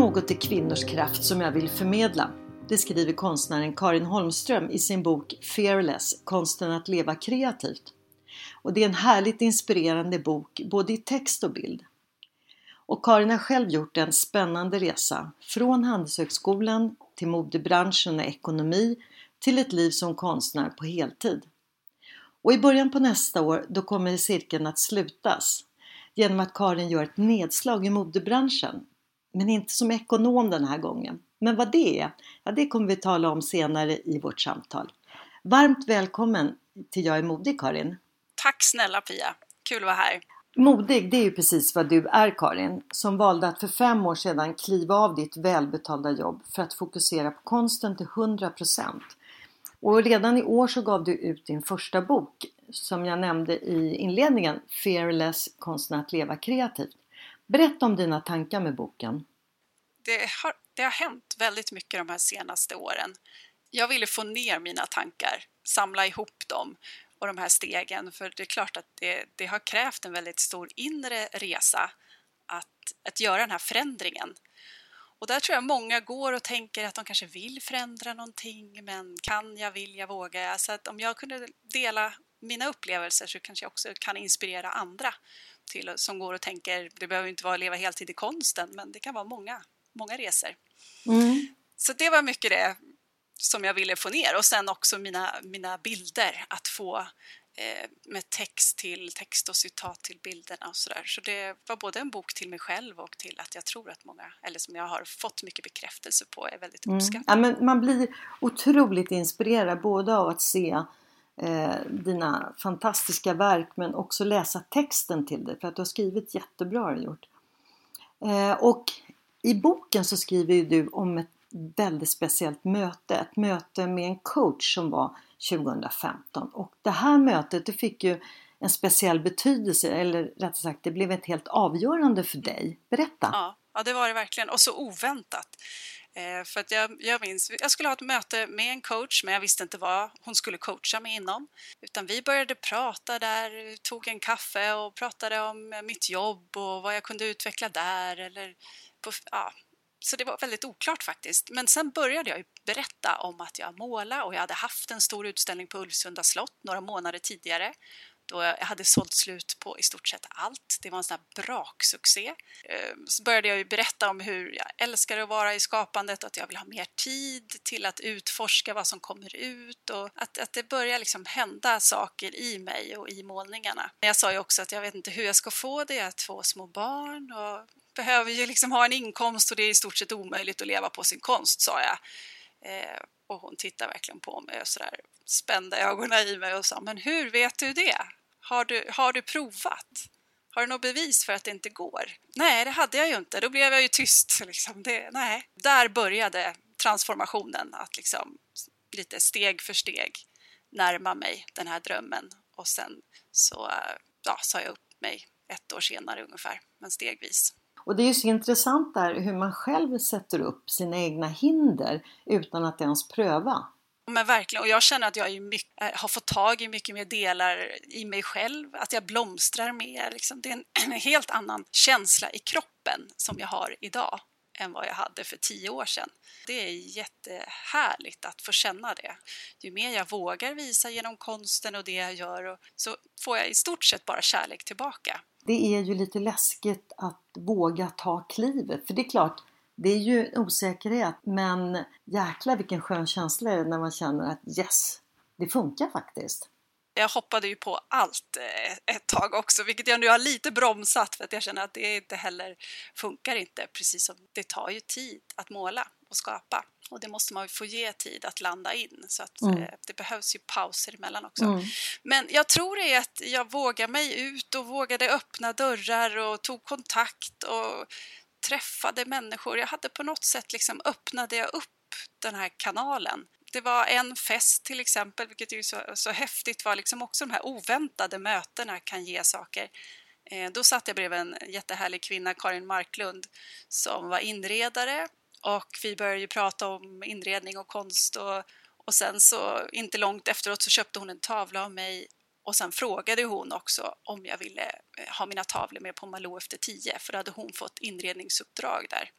något i kvinnors kraft som jag vill förmedla. Det skriver konstnären Karin Holmström i sin bok Fearless, konsten att leva kreativt. Och det är en härligt inspirerande bok både i text och bild. Och Karin har själv gjort en spännande resa från Handelshögskolan till modebranschen och ekonomi till ett liv som konstnär på heltid. Och i början på nästa år då kommer cirkeln att slutas genom att Karin gör ett nedslag i modebranschen men inte som ekonom den här gången. Men vad det är, ja, det kommer vi tala om senare i vårt samtal. Varmt välkommen till Jag är modig Karin! Tack snälla Pia! Kul att vara här! Modig, det är ju precis vad du är Karin, som valde att för fem år sedan kliva av ditt välbetalda jobb för att fokusera på konsten till 100%. Och redan i år så gav du ut din första bok som jag nämnde i inledningen, Fearless, konsten att leva kreativt. Berätta om dina tankar med boken. Det har, det har hänt väldigt mycket de här senaste åren. Jag ville få ner mina tankar, samla ihop dem och de här stegen för det är klart att det, det har krävt en väldigt stor inre resa att, att göra den här förändringen. Och där tror jag många går och tänker att de kanske vill förändra någonting men kan jag, vill jag, vågar jag? Så att om jag kunde dela mina upplevelser så kanske jag också kan inspirera andra till, som går och tänker, det behöver inte vara att leva heltid i konsten, men det kan vara många, många resor. Mm. Så det var mycket det som jag ville få ner och sen också mina, mina bilder, att få eh, med text till text och citat till bilderna och sådär. Så det var både en bok till mig själv och till att jag tror att många, eller som jag har fått mycket bekräftelse på, är väldigt uppskattat. Mm. Ja, men man blir otroligt inspirerad både av att se eh, dina fantastiska verk men också läsa texten till det för att du har skrivit jättebra har du gjort. Eh, och i boken så skriver du om ett väldigt speciellt möte, ett möte med en coach som var 2015 och det här mötet det fick ju en speciell betydelse eller rättare sagt det blev ett helt avgörande för dig. Berätta! Ja, ja det var det verkligen och så oväntat. Eh, för att jag, jag minns, jag skulle ha ett möte med en coach men jag visste inte vad hon skulle coacha mig inom. Utan vi började prata där, tog en kaffe och pratade om mitt jobb och vad jag kunde utveckla där. Eller på, ja. Så det var väldigt oklart faktiskt. Men sen började jag berätta om att jag målade och jag hade haft en stor utställning på Ulvsunda slott några månader tidigare och jag hade sålt slut på i stort sett allt. Det var en sån här braksuccé. Ehm, så började jag ju berätta om hur jag älskar att vara i skapandet och att jag vill ha mer tid till att utforska vad som kommer ut och att, att det börjar liksom hända saker i mig och i målningarna. Jag sa ju också att jag vet inte hur jag ska få det, jag har två små barn och behöver ju liksom ha en inkomst och det är i stort sett omöjligt att leva på sin konst, sa jag. Eh, och hon tittade verkligen på mig och sådär spände ögonen i mig och sa, men hur vet du det? Har du, har du provat? Har du något bevis för att det inte går? Nej, det hade jag ju inte. Då blev jag ju tyst. Liksom. Det, nej. Där började transformationen, att liksom lite steg för steg närma mig den här drömmen. Och sen så ja, sa jag upp mig ett år senare ungefär, men stegvis. Och det är ju så intressant där hur man själv sätter upp sina egna hinder utan att ens pröva. Men verkligen, och jag känner att jag mycket, eh, har fått tag i mycket mer delar i mig själv, att jag blomstrar mer. Liksom. Det är en, en, helt annan känsla i kroppen som jag har idag än vad jag hade för tio år sedan. Det är jättehärligt att få känna det. Ju mer jag vågar visa genom konsten och det jag gör så får jag i stort sett bara kärlek tillbaka. Det är ju lite läskigt att våga ta klivet, för det är klart, det är ju osäkerhet men jäklar vilken skön känsla är det när man känner att yes, det funkar faktiskt. Jag hoppade ju på allt eh, ett tag också, vilket jag nu har lite bromsat för att jag känner att det inte heller funkar inte, precis som det tar ju tid att måla och skapa. Och det måste man ju få ge tid att landa in så att mm. Eh, det behövs ju pauser emellan också. Mm. Men jag tror det är att jag vågade mig ut och vågade öppna dörrar och tog kontakt och träffade människor. Jag hade på något sätt liksom öppnade jag upp den här kanalen. Det var en fest till exempel, vilket är så, så häftigt var liksom också de här oväntade mötena kan ge saker. Eh, då satt jag bredvid en jättehärlig kvinna, Karin Marklund, som var inredare och vi började ju prata om inredning och konst och, och sen så inte långt efteråt så köpte hon en tavla av mig och sen frågade hon också om jag ville eh, ha mina tavlor med på Malou efter tio för då hade hon fått inredningsuppdrag där.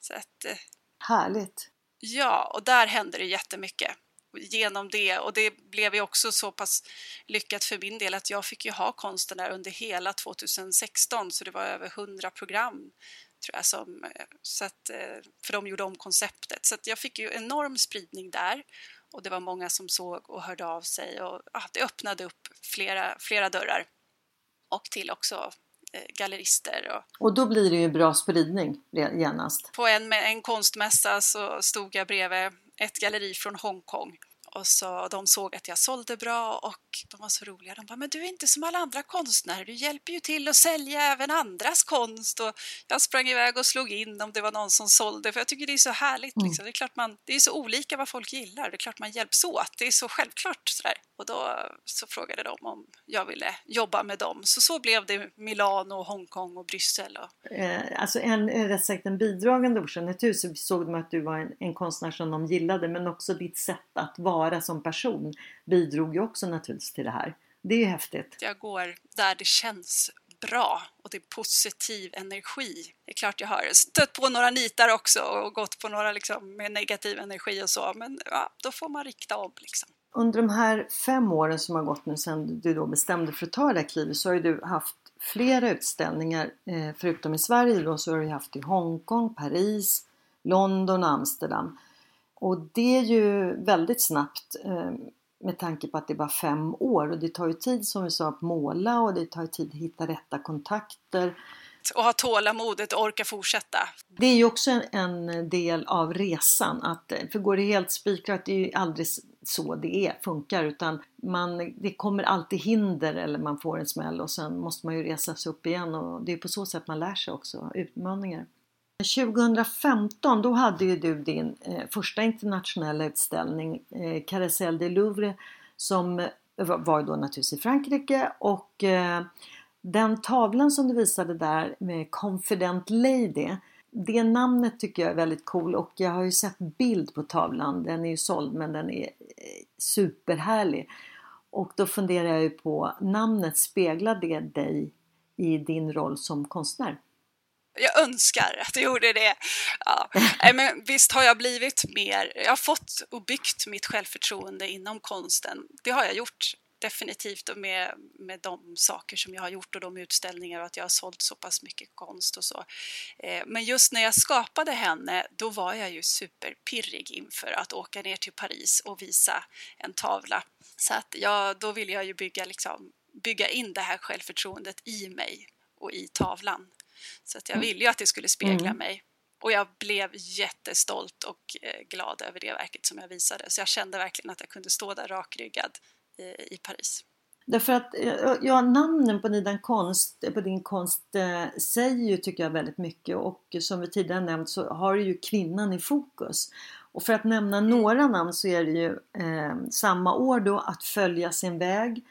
Så att, eh, Härligt! Ja, och där hände det jättemycket genom det och det blev ju också så pass lyckat för min del att jag fick ju ha konsten där under hela 2016 så det var över 100 program tror jag som, eh, så att, för de gjorde om konceptet så att jag fick ju enorm spridning där och det var många som såg och hörde av sig och ja, det öppnade upp flera, flera dörrar och till också eh, gallerister. Och, och då blir det ju bra spridning genast. På en, en konstmässa så stod jag bredvid ett galleri från Hongkong och så, de såg att jag sålde bra och de var så roliga. De bara, men du är inte som alla andra konstnärer, du hjälper ju till att sälja även andras konst. Och jag sprang iväg och slog in om det var någon som sålde, för jag tycker det är så härligt. Mm. Liksom. Det, är klart man, det är så olika vad folk gillar, det är klart man hjälps åt. Det är så självklart. Sådär. Och då så frågade de om jag ville jobba med dem. Så så blev det Milano, Hongkong och Bryssel. Och... Eh, alltså en, rätt sagt en bidragande orsak, naturligtvis såg de att du var en, en konstnär som de gillade, men också ditt sätt att vara som person bidrog ju också naturligtvis till det här. Det är ju häftigt. Jag går där det känns bra och det är positiv energi. Det är klart jag har stött på några nitar också och gått på några liksom med negativ energi och så, men ja, då får man rikta om liksom. Under de här fem åren som har gått nu sedan du då bestämde för att ta det här klivet så har ju du haft flera utställningar eh, förutom i Sverige då så har du haft i Hongkong, Paris, London och Amsterdam. Och det är ju väldigt snabbt eh, med tanke på att det är bara fem år och det tar ju tid som vi sa att måla och det tar ju tid att hitta rätta kontakter. Och ha tålamodet och orka fortsätta. Det är ju också en, en del av resan. Att, för går det helt spikrat, det är ju aldrig så det är, funkar utan man, det kommer alltid hinder eller man får en smäll och sen måste man ju resa sig upp igen och det är på så sätt man lär sig också, utmaningar. 2015 då hade ju du din eh, första internationella utställning eh, Carousel de Louvre som eh, var då naturligtvis i Frankrike och eh, den tavlan som du visade där med Confident Lady det namnet tycker jag är väldigt cool och jag har ju sett bild på tavlan. Den är ju såld men den är eh, superhärlig. Och då funderar jag ju på namnet, speglar det dig i din roll som konstnär? Jag önskar att det gjorde det. Ja. Men visst har jag blivit mer, jag har fått och byggt mitt självförtroende inom konsten. Det har jag gjort definitivt med, med de saker som jag har gjort och de utställningar och att jag har sålt så pass mycket konst och så. Eh, men just när jag skapade henne, då var jag ju superpirrig inför att åka ner till Paris och visa en tavla. Så att ja, då ville jag ju bygga, liksom, bygga in det här självförtroendet i mig och i tavlan. Så att jag ville ju att det skulle spegla mm. mig. Och jag blev jättestolt och eh, glad över det verket som jag visade. Så jag kände verkligen att jag kunde stå där rakryggad i Paris. Därför att ja, namnen på din konst, på din konst eh, säger ju tycker jag väldigt mycket och som vi tidigare nämnt så har du ju kvinnan i fokus. Och för att nämna mm. några namn så är det ju eh, samma år då Att följa sin väg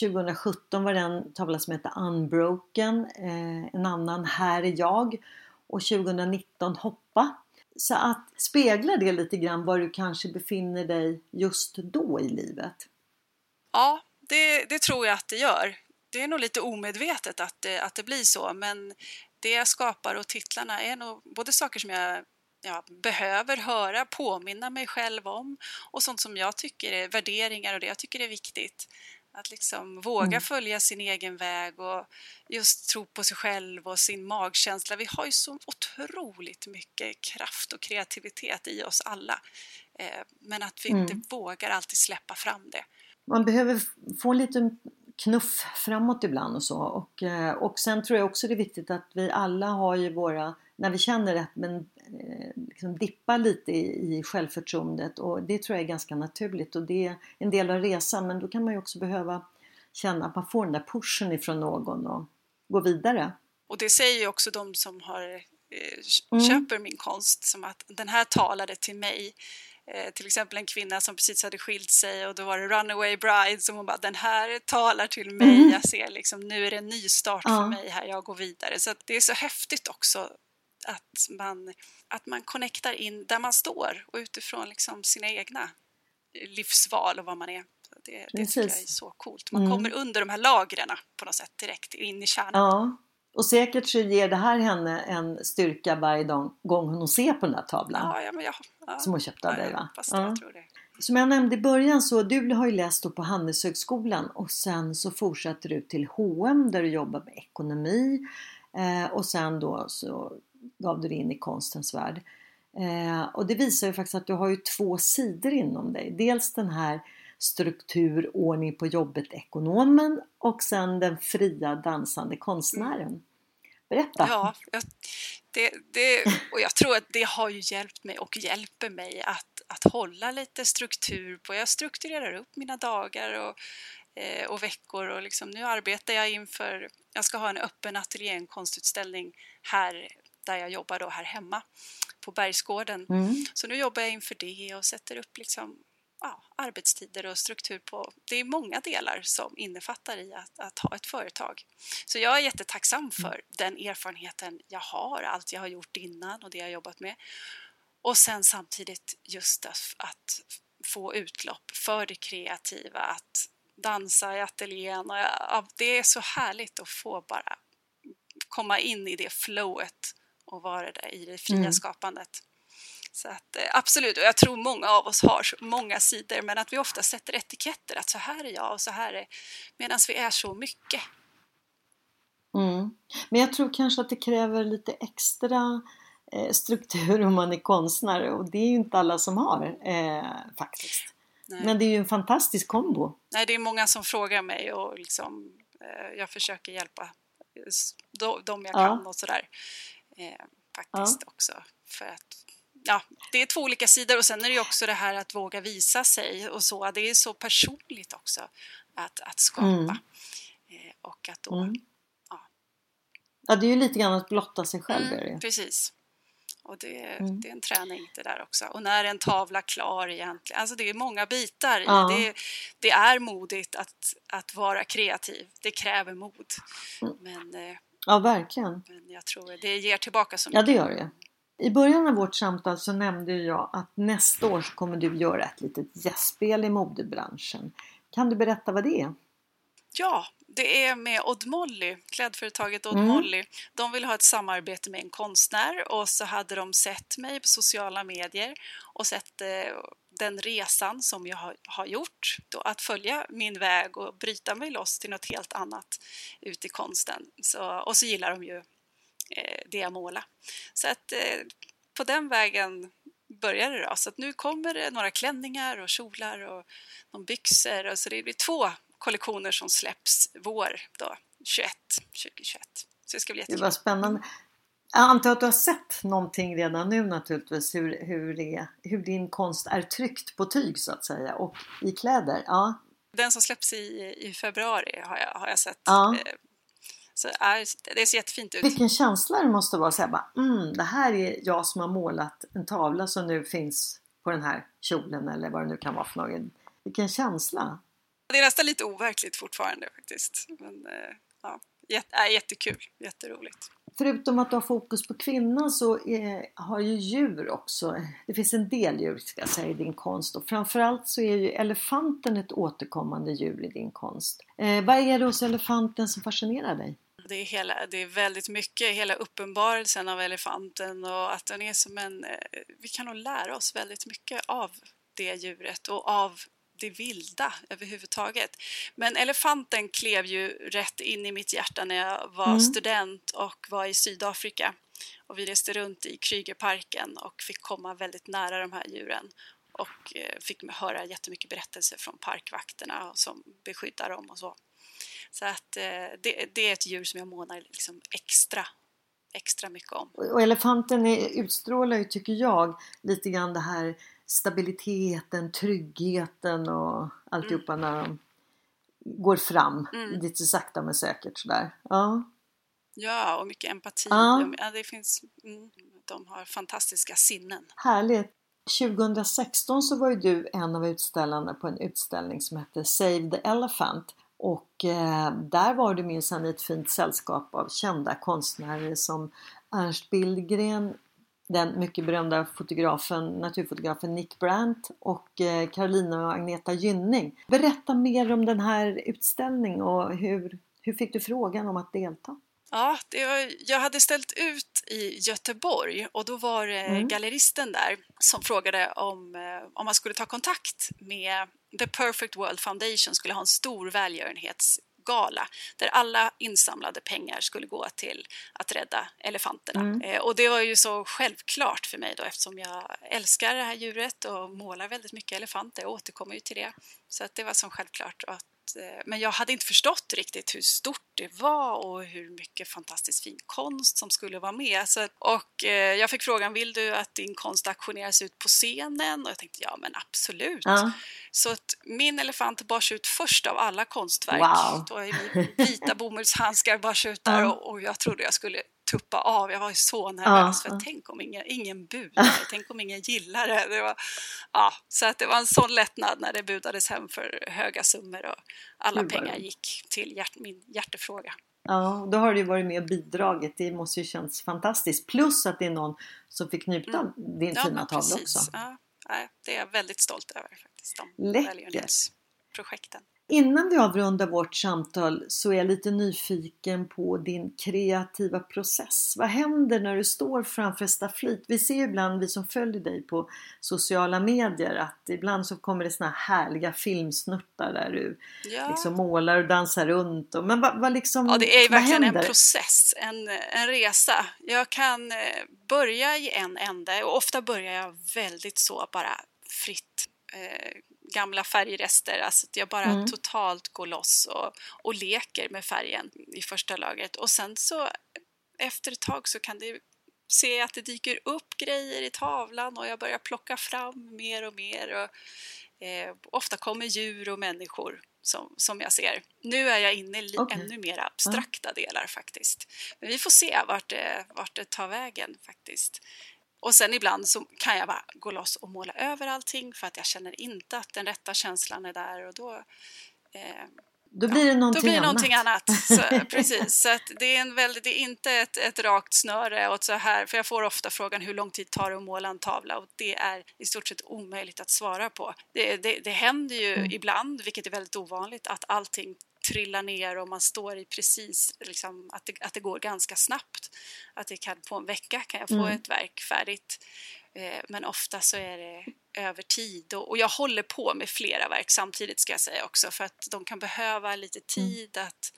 2017 var det en tavla som hette Unbroken, eh, en annan Här är jag och 2019 Hoppa. Så att spegla det lite grann var du kanske befinner dig just då i livet. Ja, det, det tror jag att det gör. Det är nog lite omedvetet att det, att det blir så men det jag skapar och titlarna är nog både saker som jag ja, behöver höra, påminna mig själv om och sånt som jag tycker är värderingar och det jag tycker är viktigt. Att liksom våga mm. följa sin egen väg och just tro på sig själv och sin magkänsla. Vi har ju så otroligt mycket kraft och kreativitet i oss alla. Eh, men att vi mm. inte vågar alltid släppa fram det. Man behöver få en liten knuff framåt ibland och så. Och, eh, och sen tror jag också det är viktigt att vi alla har ju våra, när vi känner att men, eh, liksom dippa lite i, i självförtroendet och det tror jag är ganska naturligt och det är en del av resan men då kan man ju också behöva känna att man får den där pushen ifrån någon och gå vidare. Och det säger ju också de som har, eh, mm. köper min konst som att den här talade till mig Eh, till exempel en kvinna som precis hade skilt sig och då var det Runaway Bride som hon bara den här talar till mig, mm. jag ser liksom nu är det en ny start ja. för mig här, jag går vidare. Så det är så häftigt också att man, att man connectar in där man står och utifrån liksom sina egna livsval och vad man är. Det, det tycker jag är så coolt. Man mm. kommer under de här lagren på något sätt direkt in i kärnan. Ja. Och säkert så ger det här henne en styrka varje gång hon ser på den där tavlan. Ja, ja, men ja, ja. Som hon köpte av dig va? Fast ja. jag tror det. Som jag nämnde i början så du har ju läst på Handelshögskolan och sen så fortsatte du till H&M där du jobbar med ekonomi eh, och sen då så gav du dig in i konstens värld. Eh, och det visar ju faktiskt att du har ju två sidor inom dig. Dels den här struktur, ordning på jobbet-ekonomen och sen den fria dansande konstnären. Berätta! Ja, det, det, och jag tror att det har ju hjälpt mig och hjälper mig att, att hålla lite struktur på, jag strukturerar upp mina dagar och, eh, och veckor och liksom, nu arbetar jag inför, jag ska ha en öppen ateljé, en konstutställning här där jag jobbar då här hemma på Bergsgården. Mm. Så nu jobbar jag inför det och sätter upp liksom ja, arbetstider och struktur på... Det är många delar som innefattar i att, att, ha ett företag. Så jag är jättetacksam för den erfarenheten jag har, allt jag har gjort innan och det jag jobbat med. Och sen samtidigt just att, att få utlopp för det kreativa, att dansa i ateljén. Och ja, det är så härligt att få bara komma in i det flowet och vara där i det fria mm. skapandet. Så att, eh, absolut, och jag tror många av oss har många sidor men att vi ofta sätter etiketter att så här är jag och så här är medan vi är så mycket. Mm. Men jag tror kanske att det kräver lite extra eh, struktur om man är konstnär och det är ju inte alla som har eh, faktiskt. Nej. Men det är ju en fantastisk kombo. Nej, det är många som frågar mig och liksom, eh, jag försöker hjälpa de jag kan ja. och sådär. Eh, faktiskt ja. också. För att ja, det är två olika sidor och sen är det ju också det här att våga visa sig och så. Det är så personligt också att, att skapa. Mm. Eh, och att då, mm. ja. ja. det är ju lite grann att blotta sig själv. Mm, det. Precis. Och det, mm. det, är en träning det där också. Och när är en tavla klar egentligen? Alltså det är många bitar ja. det. Det är modigt att, att vara kreativ. Det kräver mod. Mm. Men, eh, ja, verkligen. Men jag tror det ger tillbaka så mycket. Ja, det gör det. I början av vårt samtal så nämnde jag att nästa år så kommer du göra ett litet gästspel i modebranschen. Kan du berätta vad det är? Ja, det är med Odd Molly, klädföretaget Odd mm. Molly. De vill ha ett samarbete med en konstnär och så hade de sett mig på sociala medier och sett eh, den resan som jag har, har gjort. Då, att följa min väg och bryta mig loss till något helt annat ut i konsten. Så, och så gillar de ju eh, det jag målar. Så att eh, på den vägen började det då. Så att nu kommer det några klänningar och kjolar och någon byxor och så det blir två kollektioner som släpps vår då, 21, 2021. Så det ska bli jättekul. Det var spännande. Jag antar att du har sett någonting redan nu naturligtvis hur, hur, det, hur din konst är tryckt på tyg så att säga och i kläder. Ja. Den som släpps i, i februari har jag, har jag sett. Ja. Eh, så är, det ser jättefint ut. Vilken känsla det måste vara. Så bara, mm, det här är jag som har målat en tavla som nu finns på den här kjolen eller vad det nu kan vara för något. Vilken känsla! Det är nästan lite overkligt fortfarande faktiskt. Men eh, ja, jätte, är jättekul, jätteroligt. Förutom att du har fokus på kvinnan så är, har ju djur också, det finns en del djur ska jag säga i din konst och framförallt så är ju elefanten ett återkommande djur i din konst. Eh, vad är det hos elefanten som fascinerar dig? Det är, hela, det är väldigt mycket, hela uppenbarelsen av elefanten och att den är som en... Eh, vi kan nog lära oss väldigt mycket av det djuret och av det vilda överhuvudtaget. Men elefanten klev ju rätt in i mitt hjärta när jag var mm. student och var i Sydafrika. Och vi reste runt i Krügerparken och fick komma väldigt nära de här djuren och eh, fick höra jättemycket berättelser från parkvakterna som beskyddar dem och så. Så att eh, det, det är ett djur som jag månar liksom extra extra mycket om. Och elefanten är, utstrålar ju, tycker jag, lite grann det här stabiliteten, tryggheten och alltihopa mm. när de går fram mm. lite sakta men säkert sådär. Ja, ja och mycket empati. Ja. det finns, mm, de har fantastiska sinnen. Härligt! 2016 så var ju du en av utställarna på en utställning som hette Save the Elephant och eh, där var du minsann ett fint sällskap av kända konstnärer som Ernst Billgren, den mycket berömda fotografen, naturfotografen Nick Brandt och eh, Carolina och Agneta Gynning. Berätta mer om den här utställningen och hur, hur fick du frågan om att delta? Ja, var, jag hade ställt ut i Göteborg och då var det mm. galleristen där som frågade om, eh, om man skulle ta kontakt med The Perfect World Foundation skulle ha en stor välgörenhetsgala där alla insamlade pengar skulle gå till att rädda elefanterna. Mm. Eh, och det var ju så självklart för mig då eftersom jag älskar det här djuret och målar väldigt mycket elefanter, jag återkommer ju till det. Så att det var som självklart att Eh, men jag hade inte förstått riktigt hur stort det var och hur mycket fantastiskt fin konst som skulle vara med. Så, och eh, jag fick frågan, vill du att din konst auktioneras ut på scenen? Och jag tänkte, ja men absolut. Ja. Så att min elefant bars ut först av alla konstverk. Wow. Då är vita bomullshandskar bars ut där och, och jag trodde jag skulle tuppa av. Jag var ju så nervös. Ja, för tänk om ingen, ingen budade, tänk om ingen gillar det. det var, ja, så att det var en sån lättnad när det budades hem för höga summor och alla pengar gick till hjärt, min hjärtefråga. Ja, då har du varit med och bidragit. Det måste ju känns fantastiskt. Plus att det är någon som fick av mm. din ja, fina tavla också. Ja, det är jag väldigt stolt över faktiskt. De Läckert! projekten. Innan vi avrundar vårt samtal så är jag lite nyfiken på din kreativa process. Vad händer när du står framför stafflit? Vi ser ju ibland, vi som följer dig på sociala medier, att ibland så kommer det såna här härliga filmsnuttar där du ja. liksom målar och dansar runt. Och, men vad, vad liksom, Ja, det är verkligen händer? en process, en, en resa. Jag kan eh, börja i en ände och ofta börjar jag väldigt så bara fritt eh, gamla färgrester, alltså att jag bara mm. totalt går loss och, och leker med färgen i första laget och sen så efter ett tag så kan det se att det dyker upp grejer i tavlan och jag börjar plocka fram mer och mer och eh, ofta kommer djur och människor som, som jag ser. Nu är jag inne i okay. ännu mer abstrakta delar faktiskt. Men vi får se vart det, vart det tar vägen faktiskt. Och sen ibland så kan jag bara gå loss och måla över allting för att jag känner inte att den rätta känslan är där och då eh, då blir det någonting, då blir det någonting annat. annat. Så, precis, så det, är en väldigt, det är inte ett, ett rakt snöre åt så här, för jag får ofta frågan hur lång tid tar det att måla en tavla och det är i stort sett omöjligt att svara på. Det, det, det händer ju mm. ibland, vilket är väldigt ovanligt, att allting trillar ner och man står i precis, liksom, att, det, att det går ganska snabbt. Att det kan, på en vecka kan jag få mm. ett verk färdigt. Eh, men ofta så är det över tid och, och, jag håller på med flera verk samtidigt ska jag säga också för att de kan behöva lite mm. tid att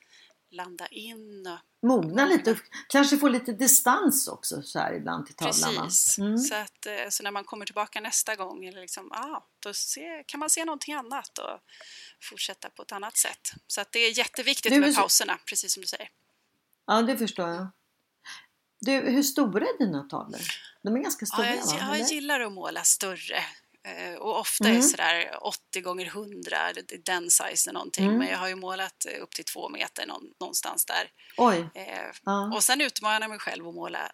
landa in. Och, Mogna lite och kanske få lite distans också så här ibland till tavlan. Precis, mm. så, att, eh, så när man kommer tillbaka nästa gång eller liksom, ah, då se, kan man se någonting annat och fortsätta på ett annat sätt. Så att det är jätteviktigt du, med pauserna, precis som du säger. Ja, det förstår jag. Du, hur stora är dina tavlor? De är ganska stora ja, jag, va? jag gillar att måla större. Eh, och ofta mm. är sådär 80 gånger 100, den sizen någonting. Mm. Men jag har ju målat upp till två meter någonstans där. Eh. Och sen utmanar jag mig själv att måla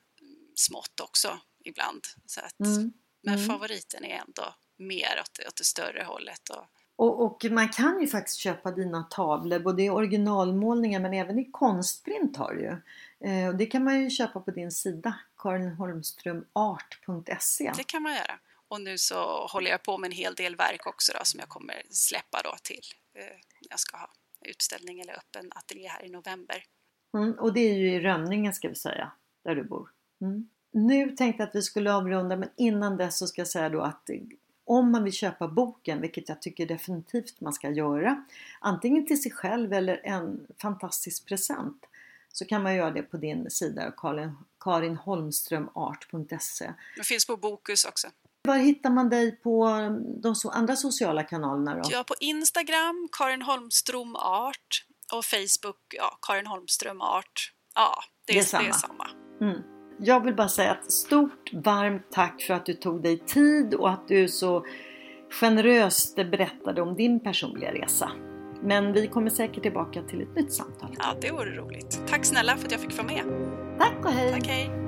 smått också ibland. Så att, mm. Men mm. favoriten är ändå mer åt, åt det större hållet. Och, och, och, man kan ju faktiskt köpa dina tavlor både i originalmålningar men även i konstprint har du ju. Eh, det kan man ju köpa på din sida karinholmströmart.se. Det kan man göra. Och nu så håller jag på med en hel del verk också då, som jag kommer släppa då till eh, jag ska ha utställning eller öppen ateljé här i november. Mm, och det är ju i Rönningen ska vi säga, där du bor. Mm. Nu tänkte jag att vi skulle avrunda men innan dess så ska jag säga då att om man vill köpa boken, vilket jag tycker definitivt man ska göra, antingen till sig själv eller en fantastisk present, så kan man göra det på din sida karinholmströmart.se. Det finns på Bokus också. Var hittar man dig på de andra sociala kanalerna då? Ja, på Instagram, Karin Holmström Art och Facebook, ja, Karin Holmström Art. Ja, det är, det är samma. Det är samma. Mm. Jag vill bara säga ett stort varmt tack för att du tog dig tid och att du så generöst berättade om din personliga resa. Men vi kommer säkert tillbaka till ett nytt samtal. Ja, det vore roligt. Tack snälla för att jag fick vara med. Tack och hej! Tack, hej!